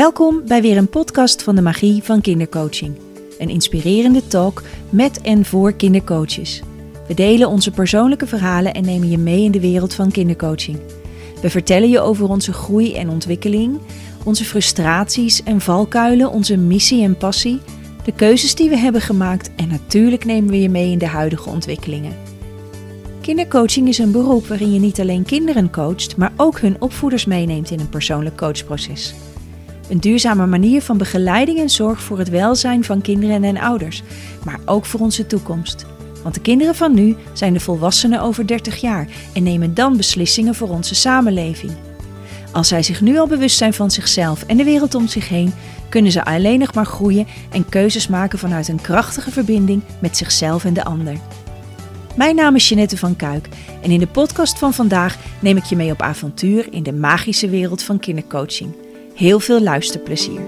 Welkom bij weer een podcast van de Magie van Kindercoaching. Een inspirerende talk met en voor kindercoaches. We delen onze persoonlijke verhalen en nemen je mee in de wereld van kindercoaching. We vertellen je over onze groei en ontwikkeling, onze frustraties en valkuilen, onze missie en passie, de keuzes die we hebben gemaakt en natuurlijk nemen we je mee in de huidige ontwikkelingen. Kindercoaching is een beroep waarin je niet alleen kinderen coacht, maar ook hun opvoeders meeneemt in een persoonlijk coachproces. Een duurzame manier van begeleiding en zorg voor het welzijn van kinderen en ouders, maar ook voor onze toekomst. Want de kinderen van nu zijn de volwassenen over 30 jaar en nemen dan beslissingen voor onze samenleving. Als zij zich nu al bewust zijn van zichzelf en de wereld om zich heen, kunnen ze alleen nog maar groeien en keuzes maken vanuit een krachtige verbinding met zichzelf en de ander. Mijn naam is Jeanette van Kuik en in de podcast van vandaag neem ik je mee op avontuur in de magische wereld van kindercoaching. Heel veel luisterplezier.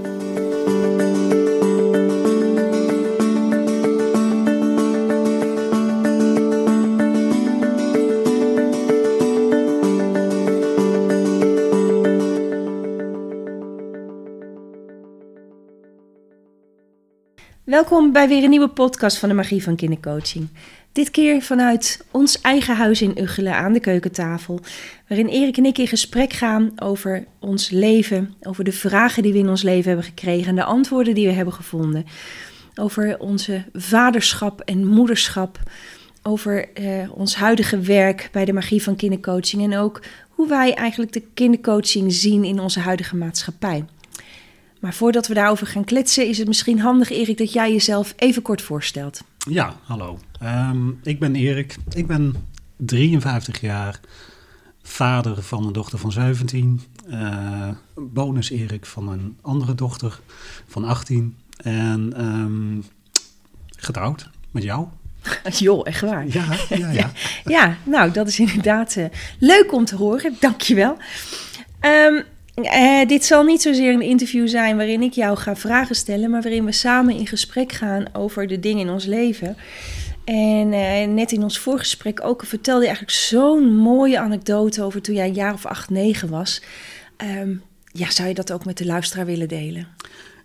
Welkom bij weer een nieuwe podcast van de Magie van Kindercoaching. Dit keer vanuit ons eigen huis in Uggelen aan de keukentafel, waarin Erik en ik in gesprek gaan over ons leven, over de vragen die we in ons leven hebben gekregen en de antwoorden die we hebben gevonden, over onze vaderschap en moederschap, over eh, ons huidige werk bij de magie van kindercoaching en ook hoe wij eigenlijk de kindercoaching zien in onze huidige maatschappij. Maar voordat we daarover gaan kletsen, is het misschien handig, Erik, dat jij jezelf even kort voorstelt. Ja, hallo. Ehm, ik ben Erik. Ik ben 53 jaar, vader van een dochter van 17. Uh, eh, bonus Erik van een andere dochter van 18. En um, getrouwd met jou. Joh, echt waar. Ja, ja, ja. ja, nou, dat is inderdaad uh, leuk om te horen. Dankjewel. Um, uh, dit zal niet zozeer een interview zijn waarin ik jou ga vragen stellen, maar waarin we samen in gesprek gaan over de dingen in ons leven. En uh, net in ons voorgesprek ook vertelde je eigenlijk zo'n mooie anekdote over toen jij een jaar of acht, negen was. Um, ja, zou je dat ook met de luisteraar willen delen?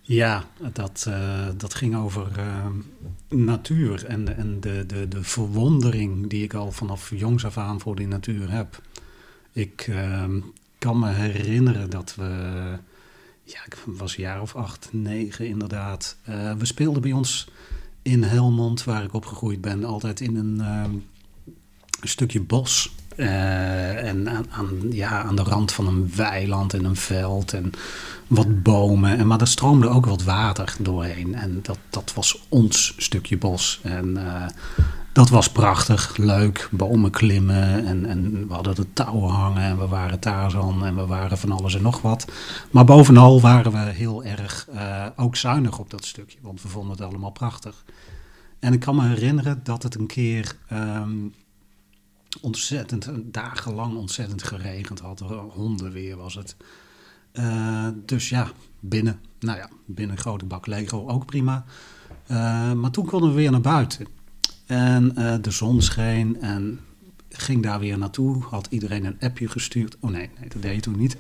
Ja, dat, uh, dat ging over natuur en, en de, de, de verwondering die ik al vanaf jongs af aan voor die natuur heb. Ik, ehm, kan me herinneren dat we. Ja, ik was een jaar of acht, negen inderdaad. Uh, we speelden bij ons in Helmond, waar ik opgegroeid ben, altijd in een, een stukje bos. Uh, en aan, aan, ja, aan de rand van een weiland en een veld en wat bomen. En, maar er stroomde ook wat water doorheen. En dat, dat was ons stukje bos. En dat was prachtig, leuk. Bomen klimmen en, en we hadden de touwen hangen en we waren Tarzan en we waren van alles en nog wat. Maar bovenal waren we heel erg uh, ook zuinig op dat stukje, want we vonden het allemaal prachtig. En ik kan me herinneren dat het een keer um, ontzettend, dagenlang ontzettend geregend had. Hondenweer was het. Uh, dus ja, binnen, nou ja, binnen een grote bak Lego ook prima. Uh, maar toen konden we weer naar buiten. En uh, de zon scheen en ging daar weer naartoe. Had iedereen een appje gestuurd. Oh nee, nee dat deed je toen niet.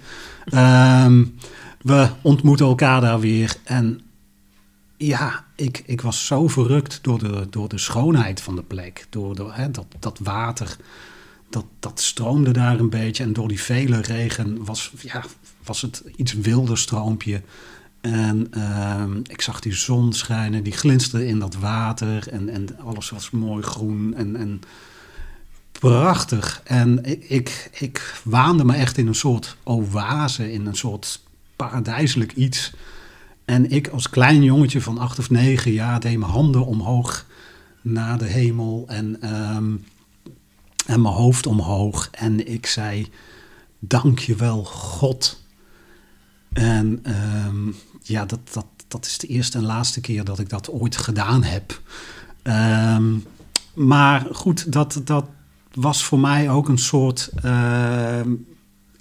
Um, we ontmoetten elkaar daar weer. En ja, ik, ik was zo verrukt door de, door de schoonheid van de plek. Door, door hè, dat, dat water, dat, dat stroomde daar een beetje. En door die vele regen was, ja, was het iets wilder stroompje. En uh, ik zag die zon schijnen, die glinsterde in dat water en, en alles was mooi groen en, en prachtig. En ik, ik, ik waande me echt in een soort oase, in een soort paradijselijk iets. En ik als klein jongetje van acht of negen jaar deed mijn handen omhoog naar de hemel en, um, en mijn hoofd omhoog. En ik zei, dank je wel God. En um, ja, dat, dat, dat is de eerste en laatste keer dat ik dat ooit gedaan heb. Um, maar goed, dat, dat was voor mij ook een soort uh,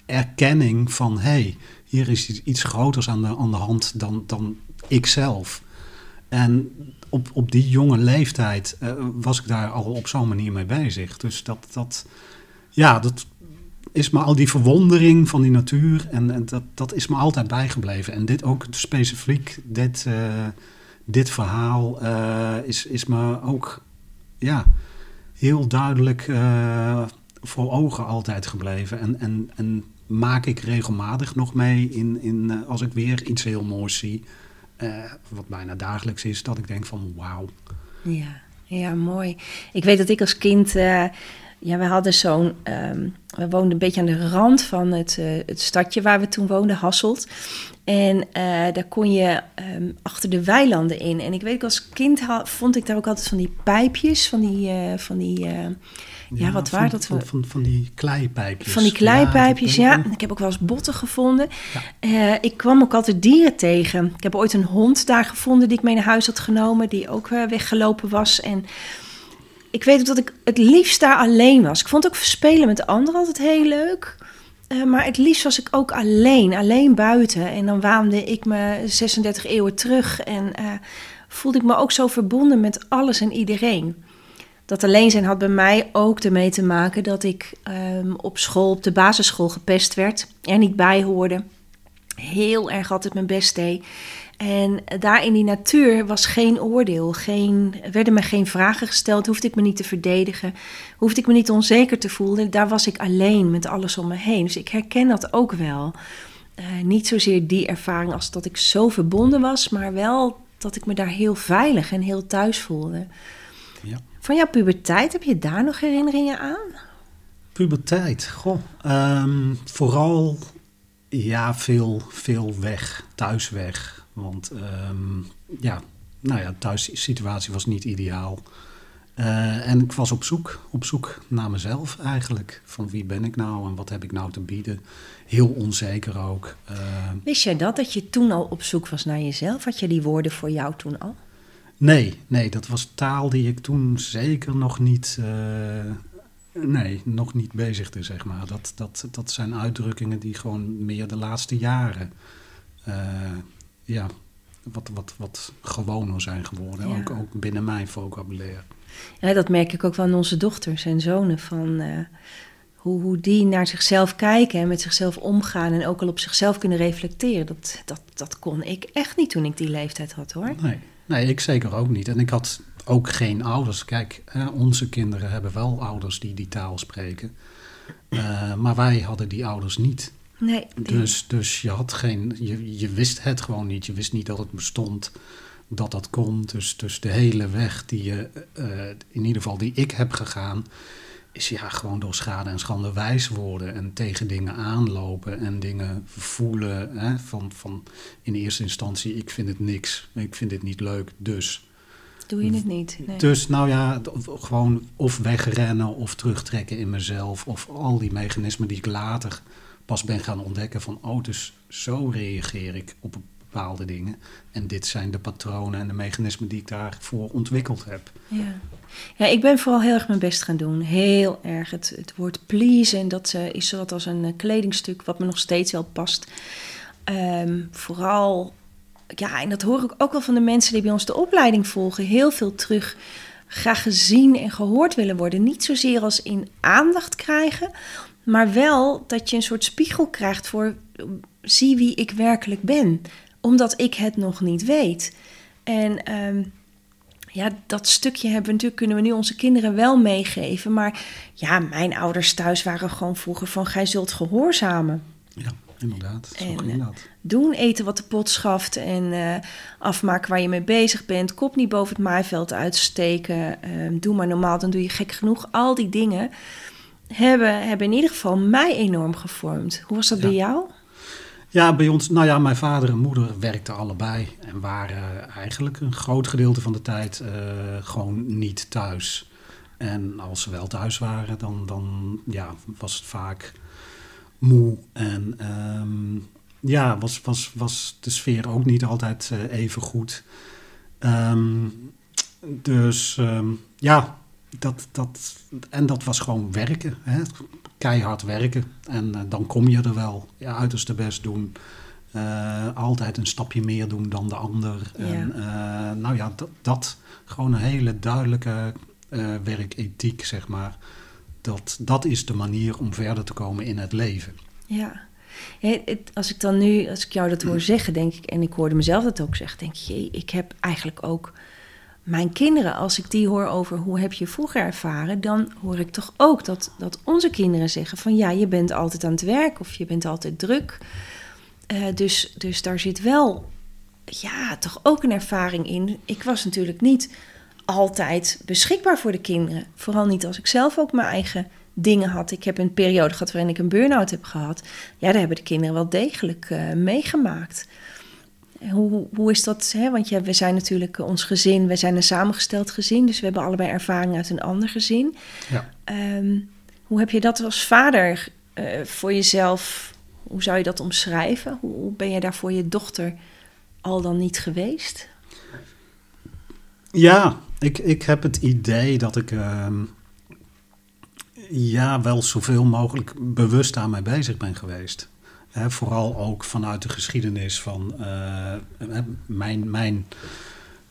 erkenning van... hey, hier is iets groters aan de, aan de hand dan, dan ikzelf. En op, op die jonge leeftijd uh, was ik daar al op zo'n manier mee bezig. Dus dat, dat, ja, dat is me al die verwondering van die natuur en, en, dat, dat is me altijd bijgebleven. En dit ook specifiek, dit, uh, dit verhaal uh, is, is me ook ja, heel duidelijk uh, voor ogen altijd gebleven. En, en, en maak ik regelmatig nog mee in, in, als ik weer iets heel moois zie, wat bijna dagelijks is, dat ik denk van wauw. Ja, ja, mooi. Ik weet dat ik als kind ja, we hadden zo'n. Um, we woonden een beetje aan de rand van het, uh, het stadje waar we toen woonden, Hasselt. En uh, daar kon je um, achter de weilanden in. En ik weet, als kind had, vond ik daar ook altijd van die pijpjes, van die. Uh, van die ja, ja, wat waren dat? Van, van, van, die kleipijpjes. Van die kleipijpjes, ja. ja. Ik heb ook wel eens botten gevonden. Ja. ik kwam ook altijd dieren tegen. Ik heb ooit een hond daar gevonden die ik mee naar huis had genomen, die ook weggelopen was. En ik weet ook dat ik het liefst daar alleen was. Ik vond ook verspelen met anderen altijd heel leuk. Uh, maar het liefst was ik ook alleen, alleen buiten. En dan waande ik me 36 eeuwen terug en uh, voelde ik me ook zo verbonden met alles en iedereen. Dat alleen zijn had bij mij ook ermee te maken dat ik um, op school, op de basisschool gepest werd. Er niet bij hoorde. Heel erg altijd mijn best deed. En daar in die natuur was geen oordeel, geen, werden me geen vragen gesteld, hoefde ik me niet te verdedigen, hoefde ik me niet onzeker te voelen. Daar was ik alleen met alles om me heen. Dus ik herken dat ook wel. Uh, niet zozeer die ervaring als dat ik zo verbonden was, maar wel dat ik me daar heel veilig en heel thuis voelde. Ja. Van jouw puberteit, heb je daar nog herinneringen aan? Puberteit, goh. Um, vooral ja, veel, veel weg, thuis weg. Want um, ja, nou ja, de thuissituatie was niet ideaal. Uh, en ik was op zoek, op zoek naar mezelf eigenlijk. Van wie ben ik nou en wat heb ik nou te bieden? Heel onzeker ook. Uh, Wist jij dat, dat je toen al op zoek was naar jezelf? Had je die woorden voor jou toen al? Nee, nee, dat was taal die ik toen zeker nog niet, uh, nee, nog niet bezigde, zeg maar. Dat, dat, dat zijn uitdrukkingen die gewoon meer de laatste jaren ja, wat, wat, wat gewoner zijn geworden. Ook, ook binnen mijn vocabulaire. Ja, dat merk ik ook wel aan onze dochters en zonen. Van, uh, hoe, hoe die naar zichzelf kijken en met zichzelf omgaan. En ook al op zichzelf kunnen reflecteren. Dat, dat, dat kon ik echt niet toen ik die leeftijd had hoor. Nee, nee ik zeker ook niet. En ik had ook geen ouders. Kijk, onze kinderen hebben wel ouders die die taal spreken. Uh, maar wij hadden die ouders niet. Nee. Dus, dus je had geen, je, je wist het gewoon niet. Je wist niet dat het bestond, dat dat kon. Dus, dus de hele weg die je, uh, in ieder geval die ik heb gegaan, is ja gewoon door schade en schande wijs worden en tegen dingen aanlopen en dingen voelen. Hè, van, van in eerste instantie, ik vind het niks, ik vind dit niet leuk, dus. Doe je het niet? Nee. Dus nou ja, gewoon of wegrennen of terugtrekken in mezelf of al die mechanismen die ik later pas ben gaan ontdekken van, oh, dus zo reageer ik op bepaalde dingen. En dit zijn de patronen en de mechanismen die ik daarvoor ontwikkeld heb. Ja, ja ik ben vooral heel erg mijn best gaan doen. Heel erg. Het, het woord please, dat uh, is wat als een uh, kledingstuk wat me nog steeds wel past. Um, vooral, ja, en dat hoor ik ook wel van de mensen die bij ons de opleiding volgen, heel veel terug graag gezien en gehoord willen worden. Niet zozeer als in aandacht krijgen, maar wel dat je een soort spiegel krijgt voor zie wie ik werkelijk ben, omdat ik het nog niet weet. En um, ja, dat stukje hebben we natuurlijk, kunnen we nu onze kinderen wel meegeven. Maar ja, mijn ouders thuis waren gewoon vroeger van gij zult gehoorzamen. Ja, inderdaad. En, dat. Doen, eten wat de pot schaft en uh, afmaken waar je mee bezig bent. Kop niet boven het maaiveld uitsteken. Uh, doe maar normaal, dan doe je gek genoeg. Al die dingen hebben, hebben in ieder geval mij enorm gevormd. Hoe was dat bij jou? Ja, bij ons, nou ja, mijn vader en moeder werkten allebei en waren eigenlijk een groot gedeelte van de tijd uh, gewoon niet thuis. En als ze wel thuis waren, dan, dan ja, was het vaak moe en um, ja, was, was, was de sfeer ook niet altijd uh, even goed. Um, dus um, ja, dat, dat, en dat was gewoon werken. Hè? Keihard werken. En uh, dan kom je er wel. Je uiterste best doen. Uh, altijd een stapje meer doen dan de ander. Ja. En uh, nou ja, dat, dat, gewoon een hele duidelijke werkethiek, zeg maar. dat, dat is de manier om verder te komen in het leven. Ja. Het- als ik dan nu, als ik jou dat hoor zeggen, denk ik, en ik hoorde mezelf dat ook zeggen, denk ik, jee, ik heb eigenlijk ook mijn kinderen, als ik die hoor over hoe heb je vroeger ervaren, dan hoor ik toch ook dat, dat onze kinderen zeggen van ja, je bent altijd aan het werk of je bent altijd druk. Eh, dus, dus daar zit wel, ja, toch ook een ervaring in. Ik was natuurlijk niet altijd beschikbaar voor de kinderen. Vooral niet als ik zelf ook mijn eigen dingen had. Ik heb een periode gehad waarin ik een burn-out heb gehad. Ja, daar hebben de kinderen wel degelijk eh, meegemaakt. Hoe, hoe is dat? Hè? Want ja, we zijn natuurlijk eh, ons gezin, we zijn een samengesteld gezin, dus we hebben allebei ervaring uit een ander gezin. Ja. Ehm, hoe heb je dat als vader eh, voor jezelf? Hoe zou je dat omschrijven? Hoe, hoe ben je daar voor je dochter al dan niet geweest? Ja, ik, ik heb het idee dat ik ehm, ja, wel zoveel mogelijk bewust daarmee bezig ben geweest. Vooral ook vanuit de geschiedenis van eh, mijn, mijn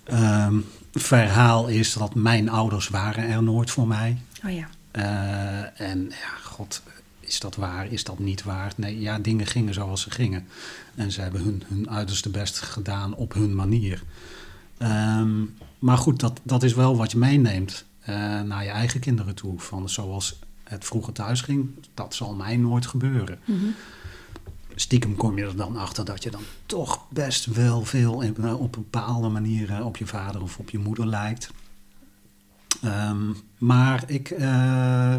ehm, verhaal is dat mijn ouders waren er nooit voor mij. Oh ja. Eh, en ja, god, is dat waar? Is dat niet waar? Nee, ja, dingen gingen zoals ze gingen. En ze hebben hun, hun uiterste best gedaan op hun manier. Ehm, maar goed, dat, dat is wel wat je meeneemt eh, naar je eigen kinderen toe. Van zoals het vroeger thuis ging, dat zal mij nooit gebeuren. Mhm. Stiekem kom je er dan achter dat je dan toch best wel veel in- eh, op een bepaalde manier op je vader of op je moeder lijkt. Ehm, maar ik, eh,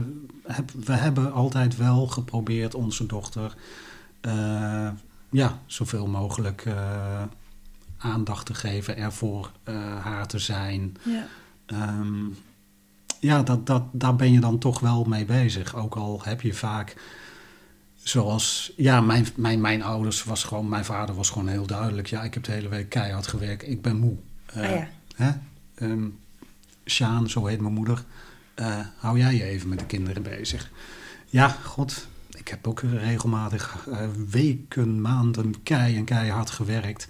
heb, we hebben altijd wel geprobeerd onze dochter eh, ja, zoveel mogelijk aandacht te geven, er voor haar te zijn. Ja. Ehm, ja, dat, dat, daar ben je dan toch wel mee bezig. Ook al heb je vaak, zoals, ja, mijn, mijn, mijn ouders was gewoon, mijn vader was gewoon heel duidelijk. Ja, ik heb de hele week keihard gewerkt, ik ben moe. Ah ja. hè? Ehm, Sjaan, zo heet mijn moeder, eh, hou jij je even met de kinderen bezig. Ja, god, ik heb ook regelmatig eh, weken, maanden kei en keihard gewerkt.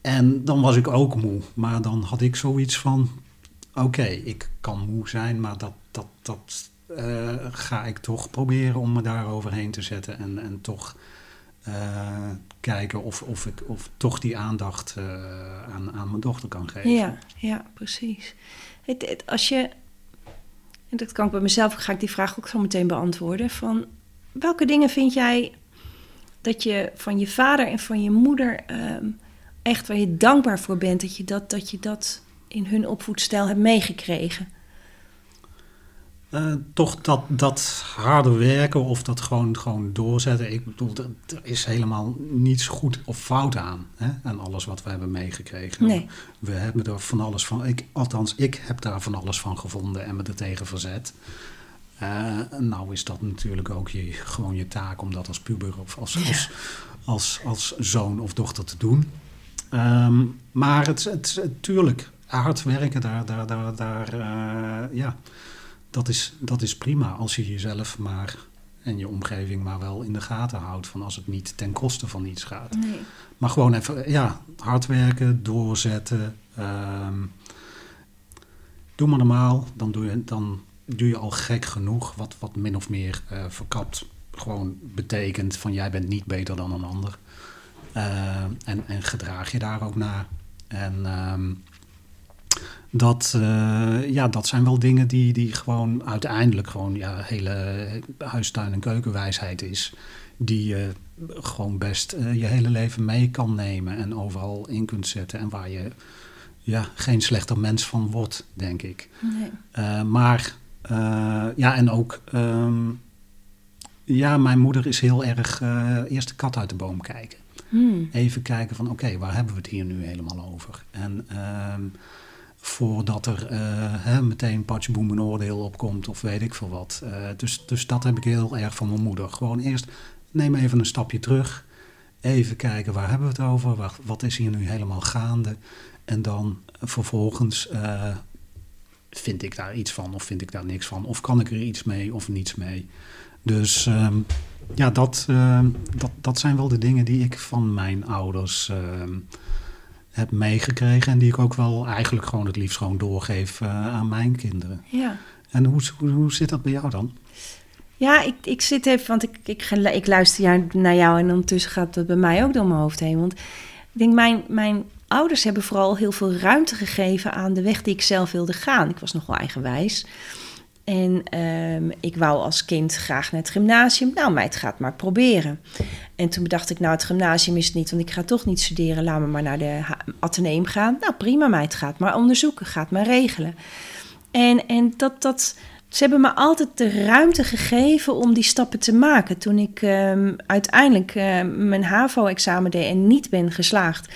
En dan was ik ook moe. Maar dan had ik zoiets van: oké, ik kan moe zijn, maar dat, dat, dat eh, ga ik toch proberen om me daar overheen te zetten. En, en toch eh, kijken of, of ik of toch die aandacht eh, aan, aan mijn dochter kan geven. Ja, ja, precies. Het, als je, en dat kan ik bij mezelf, ga ik die vraag ook zo meteen beantwoorden. Van welke dingen vind jij dat je van je vader en van je moeder ehm, echt waar je dankbaar voor bent dat je dat, dat je dat in hun opvoedstijl hebt meegekregen? Eh, toch dat, dat harde werken of dat gewoon, gewoon doorzetten. Ik bedoel, er, er is helemaal niets goed of fout aan. Hè? En alles wat we hebben meegekregen. Nee. We hebben er van alles van. Ik, althans, ik heb daar van alles van gevonden en me er tegen verzet. Eh, nou is dat natuurlijk ook je, gewoon je taak om dat als puber of als, Ja. als, als, als zoon of dochter te doen. Ehm, maar het, het, het, tuurlijk, hard werken, daar, daar, daar, daar eh, ja, dat is, dat is prima als je jezelf maar en je omgeving maar wel in de gaten houdt. Van als het niet ten koste van iets gaat. Nee. Maar gewoon even, ja, hard werken, doorzetten. ehm, doe maar normaal, dan doe je, dan doe je al gek genoeg. Wat, wat min of meer eh, verkapt gewoon betekent van jij bent niet beter dan een ander. Eh, en, en gedraag je daar ook naar. En ehm, dat, eh, ja, dat zijn wel dingen die, die gewoon uiteindelijk gewoon ja, hele huistuin- en keukenwijsheid is. Die je gewoon best eh, je hele leven mee kan nemen en overal in kunt zetten. En waar je ja, geen slechter mens van wordt, denk ik. Nee. Eh, maar ja, en ook. ehm, ja, mijn moeder is heel erg eerst de kat uit de boom kijken. Hmm. Even kijken van oké, waar hebben we het hier nu helemaal over? En ehm, voordat er eh, hè, meteen patchboom een oordeel opkomt of weet ik veel wat. Eh, dus, dus dat heb ik heel erg van mijn moeder. Gewoon eerst neem even een stapje terug. Even kijken waar hebben we het over? Wat, wat is hier nu helemaal gaande? En dan vervolgens eh, vind ik daar iets van of vind ik daar niks van? Of kan ik er iets mee of niets mee? Dus ehm, ja, dat, ehm, dat, dat zijn wel de dingen die ik van mijn ouders ehm, heb meegekregen. En die ik ook wel eigenlijk gewoon het liefst gewoon doorgeef eh, aan mijn kinderen. Ja. En hoe, hoe, hoe zit dat bij jou dan? Ja, ik, ik zit even, want ik, ik, ik luister naar jou en ondertussen gaat dat bij mij ook door mijn hoofd heen. Want ik denk, mijn, mijn ouders hebben vooral heel veel ruimte gegeven aan de weg die ik zelf wilde gaan. Ik was nogal eigenwijs. En um, ik wou als kind graag naar het gymnasium. Nou, meid, gaat maar proberen. En toen bedacht ik, nou, het gymnasium is het niet, want ik ga toch niet studeren. Laat me maar naar de ateneum gaan. Nou, prima, meid, gaat maar onderzoeken, gaat maar regelen. En, en dat, dat, ze hebben me altijd de ruimte gegeven om die stappen te maken. Toen ik um, uiteindelijk uh, mijn HAVO-examen deed en niet ben geslaagd,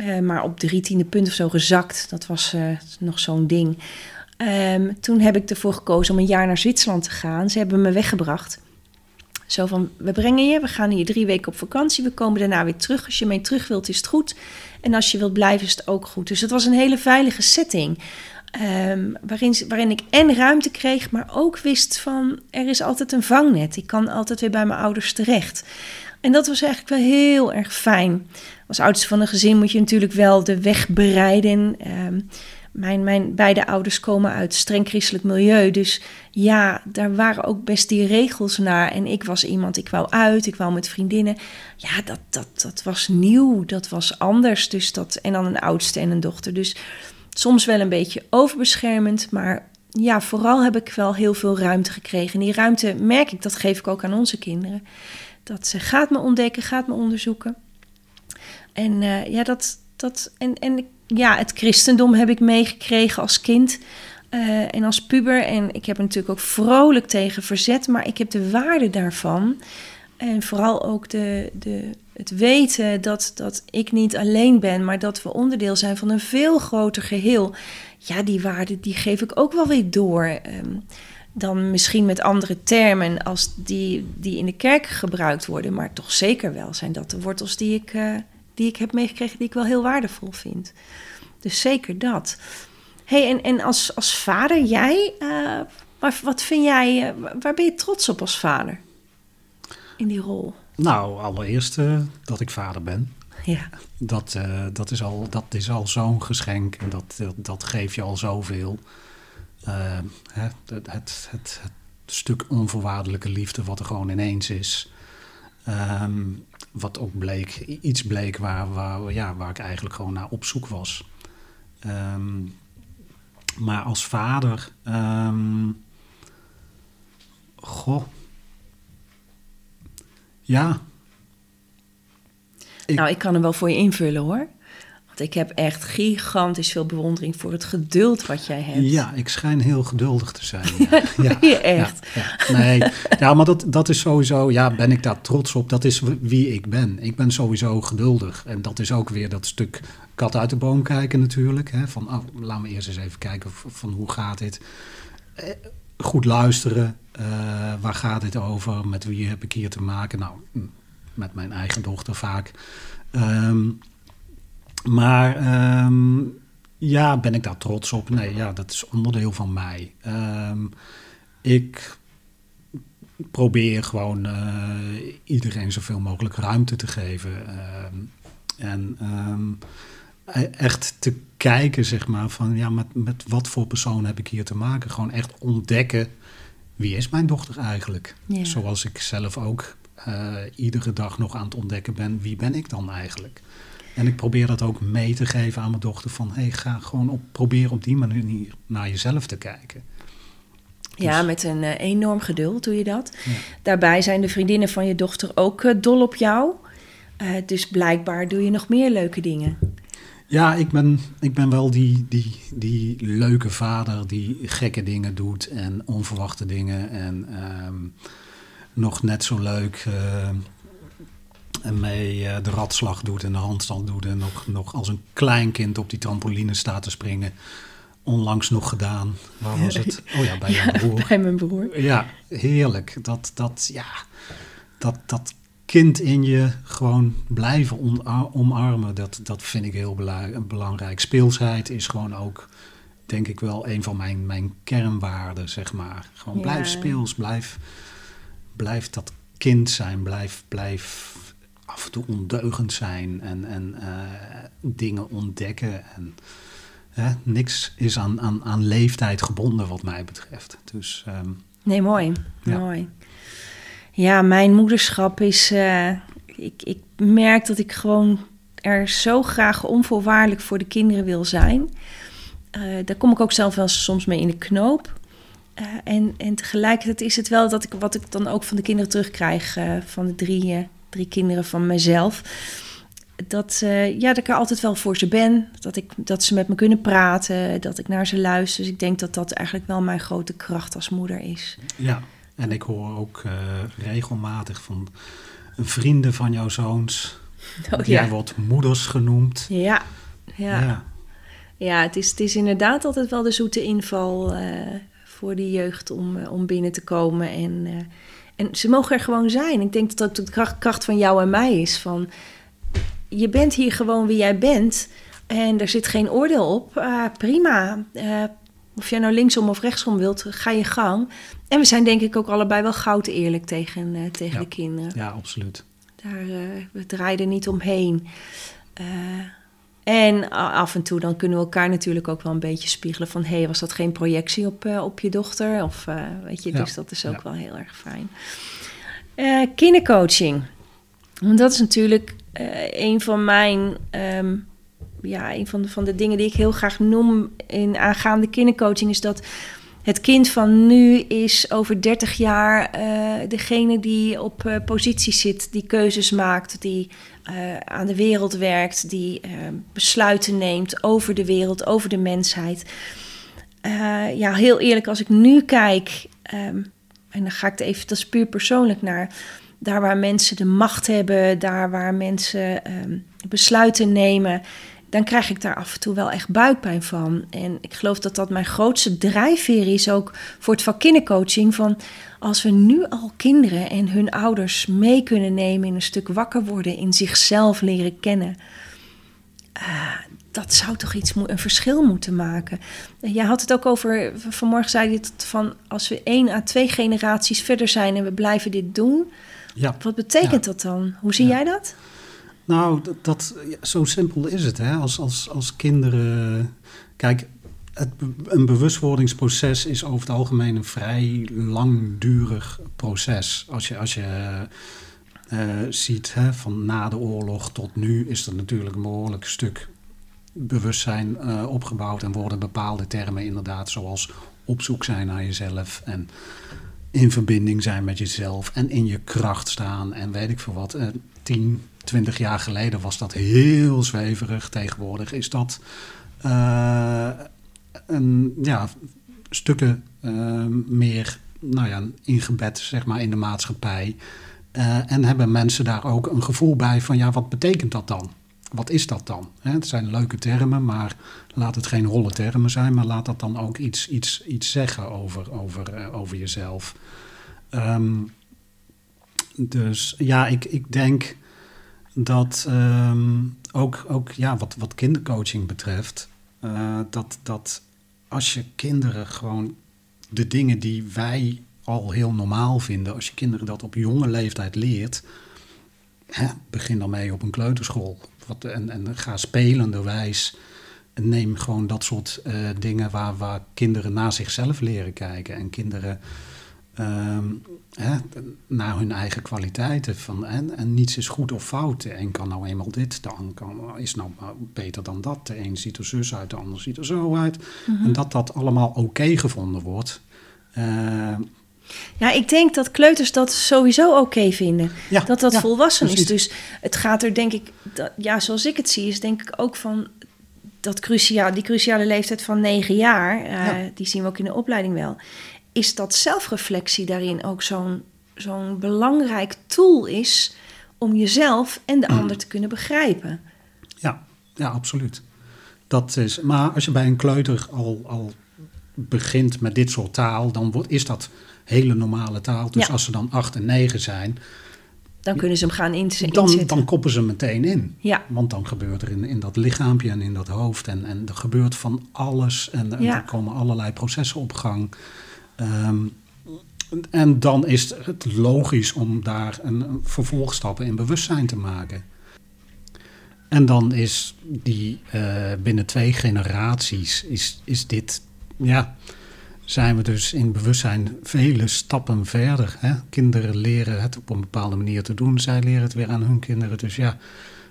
uh, maar op drie tiende punt of zo gezakt. Dat was uh, nog zo'n ding. Um, toen heb ik ervoor gekozen om een jaar naar Zwitserland te gaan. Ze hebben me weggebracht. Zo van, we brengen je, we gaan hier drie weken op vakantie. We komen daarna weer terug. Als je mee terug wilt, is het goed. En als je wilt blijven, is het ook goed. Dus het was een hele veilige setting. Um, waarin, waarin ik en ruimte kreeg, maar ook wist van er is altijd een vangnet. Ik kan altijd weer bij mijn ouders terecht. En dat was eigenlijk wel heel erg fijn. Als oudste van een gezin moet je natuurlijk wel de weg bereiden. Um, mijn, mijn beide ouders komen uit streng christelijk milieu. Dus ja, daar waren ook best die regels naar. En ik was iemand, ik wou uit, ik wou met vriendinnen. Ja, dat, dat, dat was nieuw, dat was anders. Dus dat, en dan een oudste en een dochter. Dus soms wel een beetje overbeschermend, maar ja, vooral heb ik wel heel veel ruimte gekregen. En die ruimte merk ik, dat geef ik ook aan onze kinderen. Dat ze gaat me ontdekken, gaat me onderzoeken. En uh, ja, dat, dat en, en ja, het christendom heb ik meegekregen als kind uh, en als puber. En ik heb er natuurlijk ook vrolijk tegen verzet, maar ik heb de waarde daarvan. En vooral ook de, de, het weten dat, dat ik niet alleen ben, maar dat we onderdeel zijn van een veel groter geheel. Ja, die waarde die geef ik ook wel weer door. Um, dan misschien met andere termen als die, die in de kerk gebruikt worden, maar toch zeker wel zijn dat de wortels die ik, uh, die ik heb meegekregen, die ik wel heel waardevol vind. Dus zeker dat. hey, en, en als, als vader, jij, uh, waar, wat vind jij, uh, waar ben je trots op als vader in die rol? Nou, allereerst uh, dat ik vader ben. Ja. Dat, dat is al, dat is al zo'n geschenk en dat, dat, dat geeft je al zoveel. Het, het, het, het, stuk onvoorwaardelijke liefde wat er gewoon ineens is. Um, wat ook bleek, iets bleek waar, waar, ja, waar ik eigenlijk gewoon naar op zoek was. Um, maar als vader, um, goh, ja. Nou, ik kan hem wel voor je invullen hoor. Ik heb echt gigantisch veel bewondering voor het geduld wat jij hebt. Ja, ik schijn heel geduldig te zijn. Ja, ja, ja echt. Ja, ja. Nee, ja, maar dat, dat is sowieso, ja, ben ik daar trots op. Dat is wie ik ben. Ik ben sowieso geduldig. En dat is ook weer dat stuk kat uit de boom kijken natuurlijk. Hè, van, oh, laten we eerst eens even kijken van hoe gaat dit. Goed luisteren, uh, waar gaat dit over? Met wie heb ik hier te maken? Nou, met mijn eigen dochter vaak. Um, maar um, ja, ben ik daar trots op? Nee, ja, dat is onderdeel van mij. Um, ik probeer gewoon uh, iedereen zoveel mogelijk ruimte te geven. Um, en echt te kijken, zeg maar, van ja, met, met wat voor persoon heb ik hier te maken? Gewoon echt ontdekken wie is mijn dochter eigenlijk? Ja. Zoals ik zelf ook uh, iedere dag nog aan het ontdekken ben, wie ben ik dan eigenlijk? En ik probeer dat ook mee te geven aan mijn dochter van, hey, ga gewoon op, probeer op die manier naar jezelf te kijken. Dus... Ja, met een uh, enorm geduld doe je dat. Ja. Daarbij zijn de vriendinnen van je dochter ook uh, dol op jou. Uh, dus blijkbaar doe je nog meer leuke dingen. Ja, ik ben, ik ben wel die, die, die leuke vader die gekke dingen doet en onverwachte dingen. En um, nog net zo leuk en mee uh, de ratslag doet en de handstand doet. En nog, nog als een klein kind op die trampoline staat te springen. Onlangs nog gedaan. Waar was het? Oh ja, bij ja, broer. Bij mijn broer. Ja, heerlijk. Dat, dat, ja, dat, dat kind in je gewoon blijven omarmen. Dat, dat vind ik heel belangrijk. Speelsheid is gewoon ook, denk ik wel, een van mijn, mijn kernwaarden, zeg maar. Gewoon ja. blijf speels, blijf, blijf dat kind zijn, blijf, blijf af en toe ondeugend zijn en, en uh, dingen ontdekken. En hè, niks is aan, aan, aan leeftijd gebonden wat mij betreft. Dus, ehm, nee, mooi. Ja. mooi. Ja, mijn moederschap is... eh, ik, ik merk dat ik gewoon er zo graag onvoorwaardelijk voor de kinderen wil zijn. Eh, daar kom ik ook zelf wel soms mee in de knoop. Eh, en, en tegelijkertijd is het wel dat ik wat ik dan ook van de kinderen terugkrijg, eh, van de drie, eh, drie kinderen van mezelf. Dat, eh, ja, dat ik er altijd wel voor ze ben. Dat, ik, dat ze met me kunnen praten, dat ik naar ze luister. Dus ik denk dat dat eigenlijk wel mijn grote kracht als moeder is. ja, en ik hoor ook eh, regelmatig van vrienden van jouw zoons. Oh, Jij wordt moeders genoemd. Ja, ja. ja. Ja, het is, het is inderdaad altijd wel de zoete inval eh, voor de jeugd om, om binnen te komen. En, en ze mogen er gewoon zijn. Ik denk dat dat de kracht, kracht van jou en mij is. Van, je bent hier gewoon wie jij bent. En er zit geen oordeel op. Ah, prima. Eh, of jij nou linksom of rechtsom wilt, ga je gang. En we zijn denk ik ook allebei wel goud eerlijk tegen, eh, tegen Ja. de kinderen. ja, absoluut. Daar, eh, we draaien er niet omheen. En af en toe dan kunnen we elkaar natuurlijk ook wel een beetje spiegelen van... hé, hey, was dat geen projectie op, eh, op je dochter? Of eh, weet je, Ja, dus dat is ook ja. wel heel erg fijn. Eh, kindercoaching. Want dat is natuurlijk een van mijn... ehm, ja, een van de, van de dingen die ik heel graag noem in aangaande kindercoaching... is dat het kind van nu is over 30 jaar degene die op positie zit, die keuzes maakt, die eh, aan de wereld werkt, die eh, besluiten neemt over de wereld, over de mensheid. Eh, ja, heel eerlijk, als ik nu kijk, ehm, en dan ga ik er even, dat is puur persoonlijk naar, daar waar mensen de macht hebben, daar waar mensen ehm, besluiten nemen, dan krijg ik daar af en toe wel echt buikpijn van. En ik geloof dat dat mijn grootste drijfveer is ook voor het vak kindercoaching. Van als we nu al kinderen en hun ouders mee kunnen nemen in een stuk wakker worden, in zichzelf leren kennen. ah, dat zou toch iets, een verschil moeten maken. En Jij had het ook over, vanmorgen zei je het van als we één à twee generaties verder zijn en we blijven dit doen. Ja. Wat betekent Ja. dat dan? Hoe zie Ja. jij dat? Nou, dat, zo simpel is het. Hè? Als, als, als kinderen. Kijk, het, een bewustwordingsproces is over het algemeen een vrij langdurig proces. Als je, als je eh, ziet hè, van na de oorlog tot nu, is er natuurlijk een behoorlijk stuk bewustzijn eh, opgebouwd en worden bepaalde termen inderdaad, zoals op zoek zijn naar jezelf en in verbinding zijn met jezelf en in je kracht staan en weet ik veel wat. Eh, 10, 20 jaar geleden was dat heel zweverig. Tegenwoordig is dat eh, een, ja, stukken eh, meer nou ja, ingebed zeg maar, in de maatschappij. Eh, en hebben mensen daar ook een gevoel bij van ja, wat betekent dat dan? Wat is dat dan? Het zijn leuke termen, maar laat het geen holle termen zijn, maar laat dat dan ook iets, iets, iets zeggen over, over, over jezelf. Ehm, dus ja, ik, ik denk dat ehm, ook, ook ja, wat, wat kindercoaching betreft, eh, dat, dat als je kinderen gewoon de dingen die wij al heel normaal vinden, als je kinderen dat op jonge leeftijd leert, hè, begin dan mee op een kleuterschool. Wat, en, en ga spelenderwijs. Neem gewoon dat soort eh, dingen waar, waar kinderen naar zichzelf leren kijken. En kinderen ehm, hè, naar hun eigen kwaliteiten. Van, en, en niets is goed of fout. De een kan nou eenmaal dit, de ander kan, is nou beter dan dat. De een ziet er zus uit, de ander ziet er zo uit. En dat dat allemaal oké gevonden wordt. Eh, Ja, ik denk dat kleuters dat sowieso oké vinden. ja, dat dat ja, volwassen is. Dus het gaat er denk ik, dat, ja, zoals ik het zie, is denk ik ook van dat cruciaal, die cruciale leeftijd van negen jaar, eh, Ja. die zien we ook in de opleiding wel. Is dat zelfreflectie daarin ook zo'n zo'n belangrijk tool is om jezelf en de ander te kunnen begrijpen? Ja, ja, absoluut. Dat is, maar als je bij een kleuter al, al begint met dit soort taal, dan wordt, is dat hele normale taal. Dus Ja. als ze dan acht en negen zijn, Dan kunnen ze hem gaan in, dan, inzetten. dan koppen ze meteen in. Ja. Want dan gebeurt er in, in dat lichaampje en in dat hoofd en, en er gebeurt van alles. En, en Ja. er komen allerlei processen op gang. Ehm, en dan is het logisch om daar een, vervolgstappen in bewustzijn te maken. En dan is die binnen twee generaties is, is dit, ja, zijn we dus in bewustzijn vele stappen verder. Hè? Kinderen leren het op een bepaalde manier te doen, zij leren het weer aan hun kinderen. Dus ja,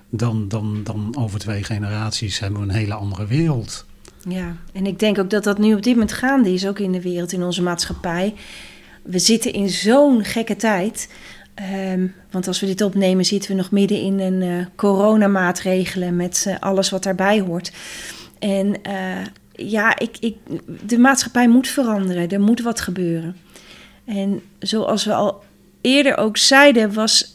dan, dan, dan over twee generaties hebben we een hele andere wereld. Ja, en ik denk ook dat dat nu op dit moment gaande is, ook in de wereld, in onze maatschappij. We zitten in zo'n gekke tijd. Um, want als we dit opnemen, zitten we nog midden in een uh, coronamaatregelen met uh, alles wat daarbij hoort. En uh, ja, ik, ik, de maatschappij moet veranderen. Er moet wat gebeuren. En zoals we al eerder ook zeiden, was,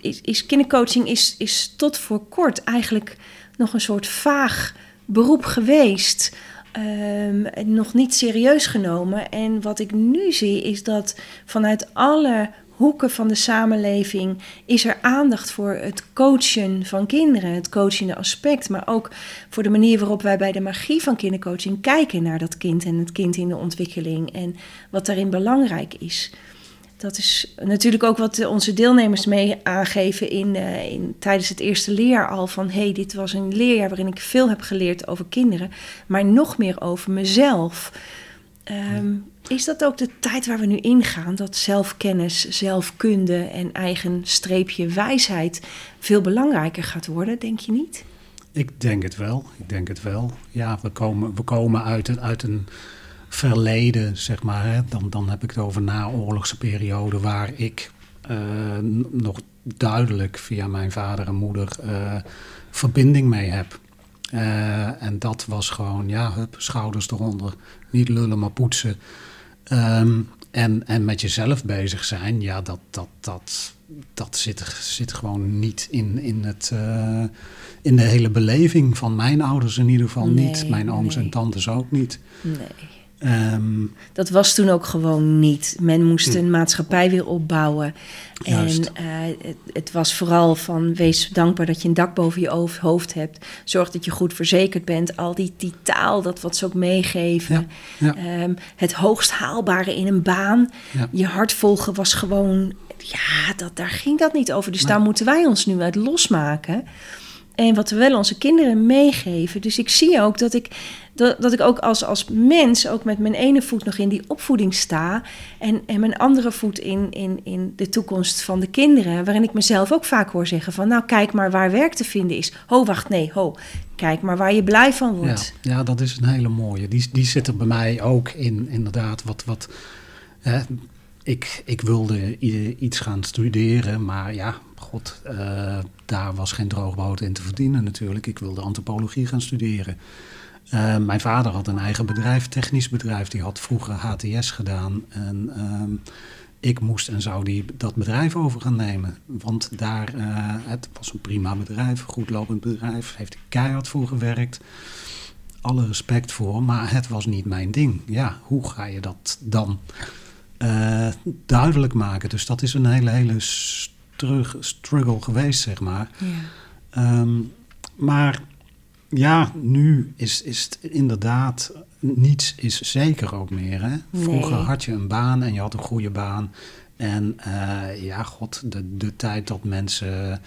is, is, kindercoaching is, is tot voor kort eigenlijk nog een soort vaag beroep geweest. Um, nog niet serieus genomen. En wat ik nu zie is dat vanuit alle hoeken van de samenleving is er aandacht voor het coachen van kinderen, het coachende aspect, maar ook voor de manier waarop wij bij de magie van kindercoaching kijken naar dat kind en het kind in de ontwikkeling en wat daarin belangrijk is. Dat is natuurlijk ook wat onze deelnemers mee aangeven in, uh, in, tijdens het eerste leerjaar al. Van hey, dit was een leerjaar waarin ik veel heb geleerd over kinderen, maar nog meer over mezelf. Um, is dat ook de tijd waar we nu ingaan? Dat zelfkennis, zelfkunde en eigen streepje wijsheid veel belangrijker gaat worden, denk je niet? Ik denk het wel. Ik denk het wel. Ja, we komen, we komen uit, een, uit een verleden, zeg maar. Hè. Dan, dan heb ik het over naoorlogse periode waar ik uh, nog duidelijk via mijn vader en moeder uh, verbinding mee heb. Uh, en dat was gewoon, ja, hup, schouders eronder. Niet lullen, maar poetsen. Um, en, en met jezelf bezig zijn, ja, dat, dat, dat, dat zit, zit gewoon niet in, in, het, uh, in de hele beleving van mijn ouders in ieder geval nee, niet. Mijn ooms nee. en tantes ook niet. Nee. Um, dat was toen ook gewoon niet. Men moest hm. een maatschappij weer opbouwen. En uh, het, het, was vooral van wees dankbaar dat je een dak boven je hoofd hebt. Zorg dat je goed verzekerd bent. Al die, die taal, dat wat ze ook meegeven. Ja, ja. Um, het hoogst haalbare in een baan. Ja. Je hart volgen was gewoon... Ja, dat, daar ging dat niet over. Dus daar moeten wij ons nu uit losmaken. En wat we wel onze kinderen meegeven. Dus ik zie ook dat ik, dat, dat ik ook als, als mens ook met mijn ene voet nog in die opvoeding sta. En, en mijn andere voet in, in, in de toekomst van de kinderen. Waarin ik mezelf ook vaak hoor zeggen van nou kijk maar waar werk te vinden is. Ho, wacht, nee, ho. Kijk maar waar je blij van wordt. Ja, ja dat is een hele mooie. Die, die zit er bij mij ook in, inderdaad. Wat, wat, hè, ik, ik wilde iets gaan studeren, maar ja, god, uh, daar was geen droogboot in te verdienen natuurlijk. Ik wilde antropologie gaan studeren. Uh, mijn vader had een eigen bedrijf, technisch bedrijf. Die had vroeger HTS gedaan. En uh, ik moest en zou die, dat bedrijf over gaan nemen. Want daar, uh, het was een prima bedrijf, een goed lopend bedrijf. Heeft ik keihard voor gewerkt. Alle respect voor, maar het was niet mijn ding. Ja, hoe ga je dat dan duidelijk maken? Dus dat is een hele, hele struggle geweest, zeg maar. Ja. Um, maar ja, nu is, is het inderdaad, niets is zeker ook meer. Hè? Vroeger nee. had je een baan en je had een goede baan. En uh, ja, god, de, de tijd dat mensen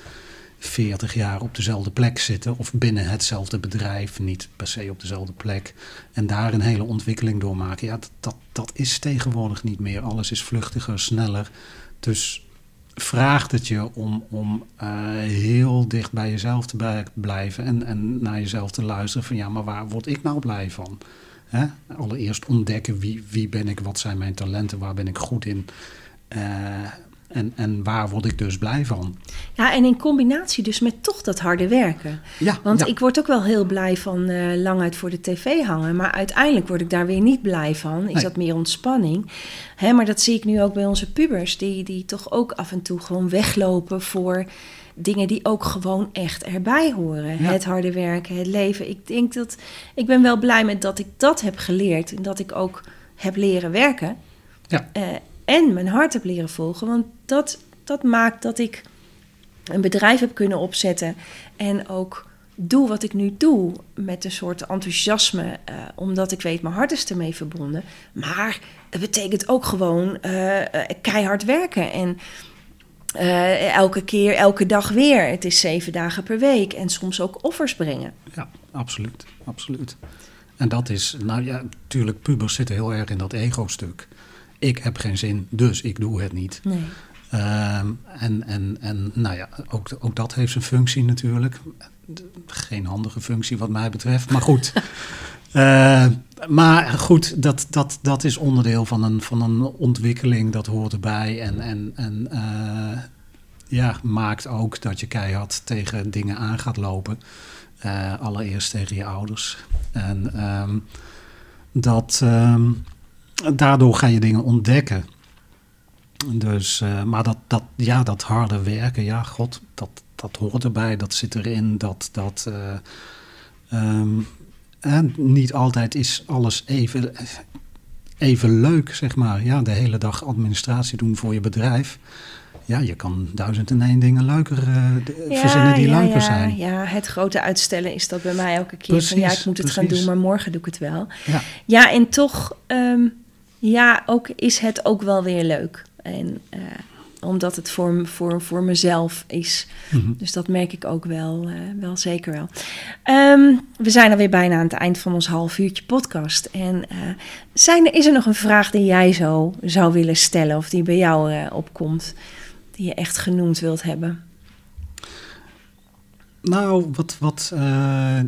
40 jaar op dezelfde plek zitten, of binnen hetzelfde bedrijf, niet per se op dezelfde plek, en daar een hele ontwikkeling doormaken, ja, dat, dat, dat is tegenwoordig niet meer. Alles is vluchtiger, sneller. Dus vraagt het je om, om uh, heel dicht bij jezelf te blijven en, en naar jezelf te luisteren van ja, maar waar word ik nou blij van? Hè? Allereerst ontdekken wie, wie ben ik, wat zijn mijn talenten, waar ben ik goed in. Uh, en, en waar word ik dus blij van? Ja, en in combinatie dus met toch dat harde werken. Ja, Want ik word ook wel heel blij van uh, lang uit voor de tv hangen. Maar uiteindelijk word ik daar weer niet blij van. Is nee. dat meer ontspanning? Hè, maar dat zie ik nu ook bij onze pubers. Die, die toch ook af en toe gewoon weglopen voor dingen die ook gewoon echt erbij horen. Ja. Het harde werken, het leven. Ik denk dat... Ik ben wel blij met dat ik dat heb geleerd. En dat ik ook heb leren werken. Ja. Uh, en mijn hart heb leren volgen. Want dat, dat maakt dat ik een bedrijf heb kunnen opzetten en ook doe wat ik nu doe met een soort enthousiasme, uh, omdat ik weet mijn hart is ermee verbonden. Maar het betekent ook gewoon uh, keihard werken. En eh, elke keer, elke dag weer. Het is zeven dagen per week en soms ook offers brengen. Ja, absoluut. absoluut. En dat is, nou ja, natuurlijk, pubers zitten heel erg in dat ego-stuk. Ik heb geen zin, dus ik doe het niet. Nee. Ehm, en, en, en nou ja, ook, ook dat heeft zijn functie natuurlijk. Geen handige functie wat mij betreft, maar goed. Eh, maar goed, dat, dat, dat is onderdeel van een, van een ontwikkeling, dat hoort erbij. En, en, en uh, ja, maakt ook dat je keihard tegen dingen aan gaat lopen. Uh, allereerst tegen je ouders. En um, dat, um, daardoor ga je dingen ontdekken. Dus, uh, maar dat, dat, ja, dat harde werken, ja, god, dat, dat hoort erbij, dat zit erin. Dat, dat, uh, um, en niet altijd is alles even, even leuk, zeg maar. Ja, de hele dag administratie doen voor je bedrijf. Ja, je kan duizend en één dingen leuker uh, ja, verzinnen die ja, leuker ja, zijn. Ja, het grote uitstellen is dat bij mij elke keer precies, van ja, ik moet het precies. gaan doen, maar morgen doe ik het wel. Ja, ja en toch, um, ja, ook is het ook wel weer leuk. En uh, omdat het voor, voor, voor mezelf is. Mhm. Mm -hmm. Dus dat merk ik ook wel, uh, wel zeker wel. Um, we zijn alweer bijna aan het eind van ons half uurtje podcast. En uh, zijn, is er nog een vraag die jij zo zou willen stellen... of die bij jou opkomt, die je echt genoemd wilt hebben? Nou, wat, wat uh,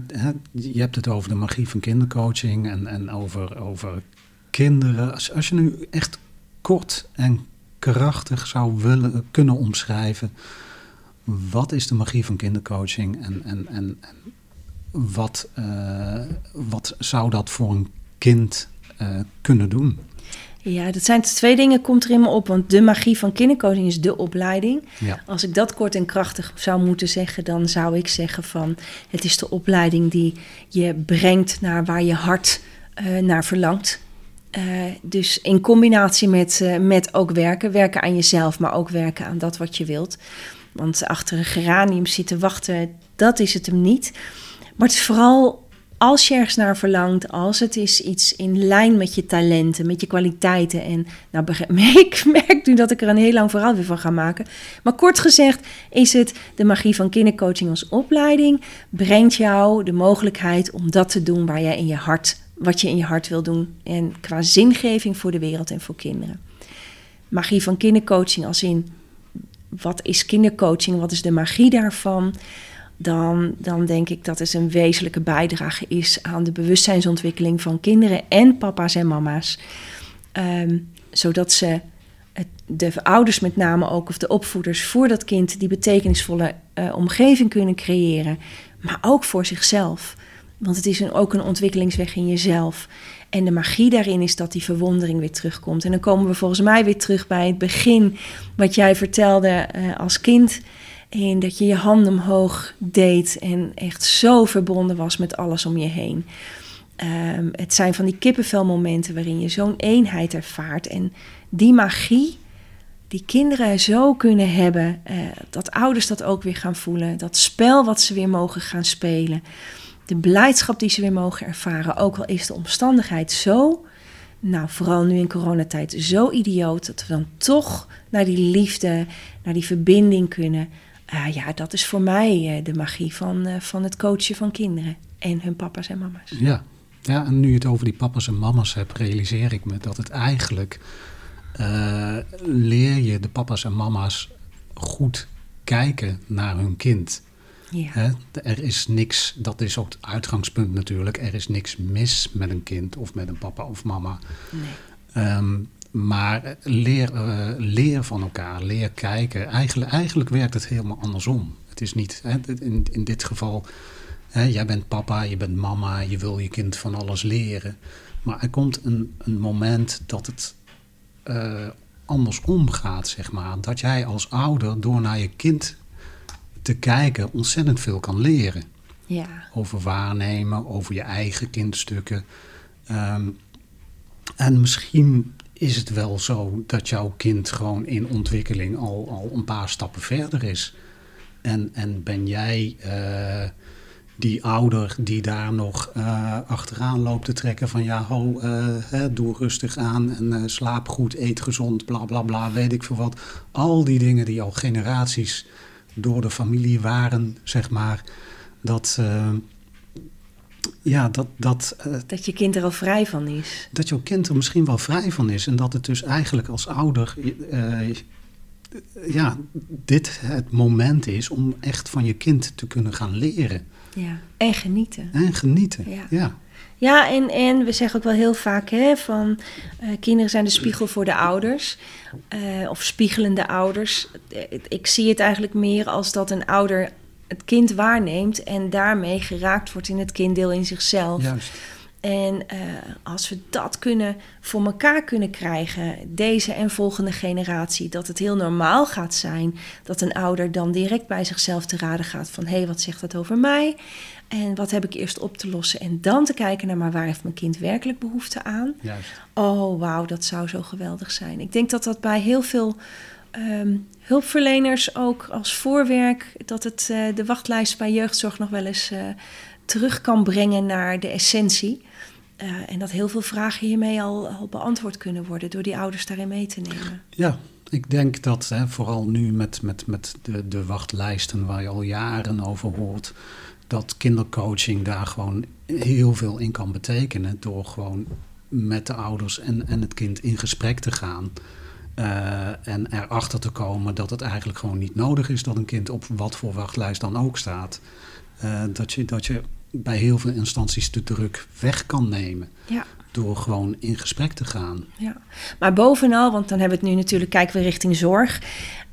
je hebt het over de magie van kindercoaching en, en over, over kinderen. Als, als je nu echt kort en krachtig zou willen kunnen omschrijven. Wat is de magie van kindercoaching en, en, en, en wat, uh, wat zou dat voor een kind uh, kunnen doen? Ja, dat zijn twee dingen, komt er in me op. Want de magie van kindercoaching is de opleiding. Ja. Als ik dat kort en krachtig zou moeten zeggen, dan zou ik zeggen van... het is de opleiding die je brengt naar waar je hart uh, naar verlangt. Uh, dus in combinatie met, uh, met ook werken. Werken aan jezelf, maar ook werken aan dat wat je wilt. Want achter een geranium zitten wachten, dat is het hem niet. Maar het is vooral als je ergens naar verlangt, als het is iets in lijn met je talenten, met je kwaliteiten. En nou, ik merk nu dat ik er een heel lang verhaal weer van ga maken. Maar kort gezegd is het de magie van kindercoaching als opleiding. Brengt jou de mogelijkheid om dat te doen waar jij in je hart wat je in je hart wil doen. En qua zingeving voor de wereld en voor kinderen. Magie van kindercoaching als in, wat is kindercoaching? Wat is de magie daarvan? Dan, dan denk ik dat het een wezenlijke bijdrage is aan de bewustzijnsontwikkeling van kinderen en papa's en mama's. Um, zodat ze de ouders met name ook, of de opvoeders voor dat kind, die betekenisvolle uh, omgeving kunnen creëren. Maar ook voor zichzelf. Want het is een, ook een ontwikkelingsweg in jezelf. En de magie daarin is dat die verwondering weer terugkomt. En dan komen we volgens mij weer terug bij het begin. Wat jij vertelde uh, als kind. En dat je je handen omhoog deed. En echt zo verbonden was met alles om je heen. Um, het zijn van die kippenvelmomenten waarin je zo'n eenheid ervaart. En die magie die kinderen zo kunnen hebben. Uh, dat ouders dat ook weer gaan voelen. Dat spel wat ze weer mogen gaan spelen de blijdschap die ze weer mogen ervaren, ook al is de omstandigheid zo, nou vooral nu in coronatijd, zo idioot, dat we dan toch naar die liefde, naar die verbinding kunnen. Uh, ja, dat is voor mij uh, de magie van, uh, van het coachen van kinderen en hun papa's en mama's. Ja. ja, en nu je het over die papa's en mama's hebt, realiseer ik me dat het eigenlijk leer je de papa's en mama's goed kijken naar hun kind. Ja. Er is niks, dat is ook het uitgangspunt natuurlijk, er is niks mis met een kind of met een papa of mama. Nee. Um, maar leer, uh, leer van elkaar, leer kijken. Eigenlijk, eigenlijk werkt het helemaal andersom. Het is niet, hè, in, in dit geval, hè, jij bent papa, je bent mama, je wil je kind van alles leren. Maar er komt een, een moment dat het uh, andersom gaat, zeg maar. Dat jij als ouder door naar je kind te kijken ontzettend veel kan leren. Ja. Over waarnemen, over je eigen kindstukken. Um, en misschien is het wel zo dat jouw kind gewoon in ontwikkeling al, al een paar stappen verder is. En, en ben jij uh, die ouder die daar nog uh, achteraan loopt te trekken van ja, ho, uh, hè, doe rustig aan en slaap goed, eet gezond, bla bla bla, weet ik veel wat. Al die dingen die al generaties door de familie waren, zeg maar, dat ja, dat... Dat, uh, dat je kind er al vrij van is. Dat jouw kind er misschien wel vrij van is. En dat het dus eigenlijk als ouder... Uh, ja, dit het moment is om echt van je kind te kunnen gaan leren. Ja, en genieten. En genieten, ja. ja. Ja, en, en we zeggen ook wel heel vaak hè, van uh, kinderen zijn de spiegel voor de ouders. Uh, of spiegelende ouders. Ik zie het eigenlijk meer als dat een ouder het kind waarneemt en daarmee geraakt wordt in het kinddeel in zichzelf. Juist. En uh, als we dat kunnen voor elkaar kunnen krijgen, deze en volgende generatie, dat het heel normaal gaat zijn dat een ouder dan direct bij zichzelf te raden gaat van hé, hey, wat zegt dat over mij? En wat heb ik eerst op te lossen? En dan te kijken naar maar waar heeft mijn kind werkelijk behoefte aan? Juist. Oh, wauw, dat zou zo geweldig zijn. Ik denk dat dat bij heel veel um, hulpverleners ook als voorwerk dat het uh, de wachtlijst bij jeugdzorg nog wel eens uh, terug kan brengen naar de essentie. Uh, en dat heel veel vragen hiermee al, al, beantwoord kunnen worden door die ouders daarin mee te nemen. Ja, ik denk dat hè, vooral nu met, met, met de, de wachtlijsten waar je al jaren over hoort, dat kindercoaching daar gewoon heel veel in kan betekenen door gewoon met de ouders en, en het kind in gesprek te gaan. Uh, en erachter te komen dat het eigenlijk gewoon niet nodig is dat een kind op wat voor wachtlijst dan ook staat. Uh, dat, je, dat je bij heel veel instanties de druk weg kan nemen. Ja. Door gewoon in gesprek te gaan. Ja, maar bovenal, want dan hebben we het nu natuurlijk, kijken we richting zorg.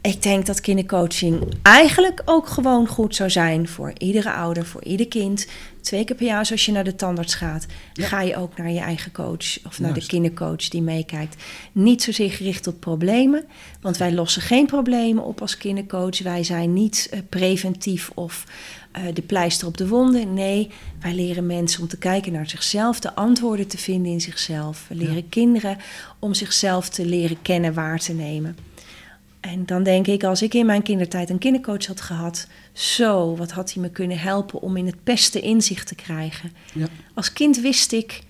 Ik denk dat kindercoaching eigenlijk ook gewoon goed zou zijn voor iedere ouder, voor ieder kind. Twee keer per jaar, als je naar de tandarts gaat, ga je ook naar je eigen coach of naar de kindercoach die meekijkt. Niet zozeer gericht op problemen, want wij lossen geen problemen op als kindercoach. Wij zijn niet uh, preventief of de pleister op de wonden. Nee, wij leren mensen om te kijken naar zichzelf, de antwoorden te vinden in zichzelf. We leren ja. kinderen om zichzelf te leren kennen, waar te nemen. En dan denk ik, als ik in mijn kindertijd een kindercoach had gehad, zo, wat had hij me kunnen helpen om in het beste inzicht te krijgen. Ja. Als kind wist ik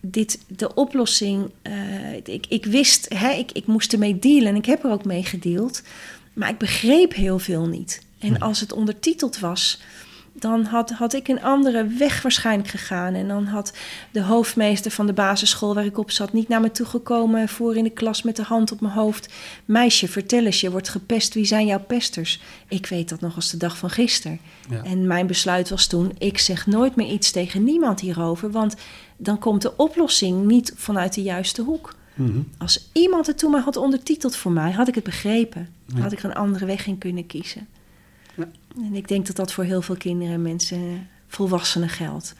dit, de oplossing, uh, ik, ik wist, hè, ik, ik moest ermee dealen en ik heb er ook mee gedeeld, maar ik begreep heel veel niet. En als het ondertiteld was, dan had, had ik een andere weg waarschijnlijk gegaan. En dan had de hoofdmeester van de basisschool waar ik op zat niet naar me toe gekomen voor in de klas met de hand op mijn hoofd. Meisje, vertel eens, je wordt gepest, wie zijn jouw pesters? Ik weet dat nog als de dag van gisteren. Ja. En mijn besluit was toen, ik zeg nooit meer iets tegen niemand hierover, want dan komt de oplossing niet vanuit de juiste hoek. Mm -hmm. Als iemand het toen maar had ondertiteld voor mij, had ik het begrepen. Ja. Had ik een andere weg in kunnen kiezen. En ik denk dat dat voor heel veel kinderen en mensen, volwassenen geldt.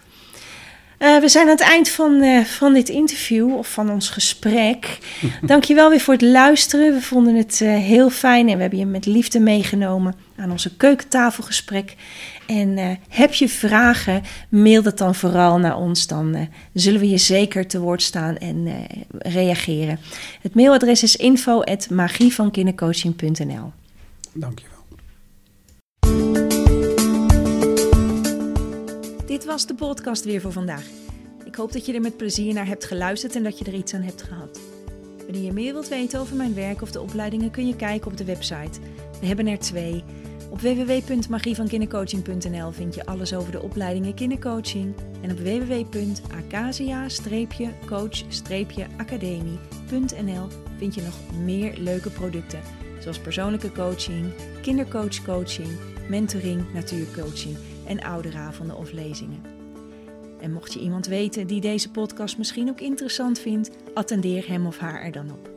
Uh, we zijn aan het eind van, uh, van dit interview of van ons gesprek. Dankjewel weer voor het luisteren. We vonden het uh, heel fijn en we hebben je met liefde meegenomen aan onze keukentafelgesprek. En heb je vragen, mail dat dan vooral naar ons. Dan zullen we je zeker te woord staan en reageren. Het mailadres is info.magievankindercoaching.nl Dankjewel. Dit was de podcast weer voor vandaag. Ik hoop dat je er met plezier naar hebt geluisterd en dat je er iets aan hebt gehad. Wanneer je meer wilt weten over mijn werk of de opleidingen kun je kijken op de website. We hebben er twee. Op www.magievankindercoaching.nl vind je alles over de opleidingen kindercoaching. En op www.acasia-coach-academie.nl vind je nog meer leuke producten. Zoals persoonlijke coaching, kindercoachcoaching, mentoring, natuurcoaching en ouderavonden of lezingen. En mocht je iemand weten die deze podcast misschien ook interessant vindt, attendeer hem of haar er dan op.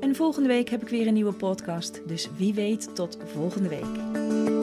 En volgende week heb ik weer een nieuwe podcast, dus wie weet tot volgende week.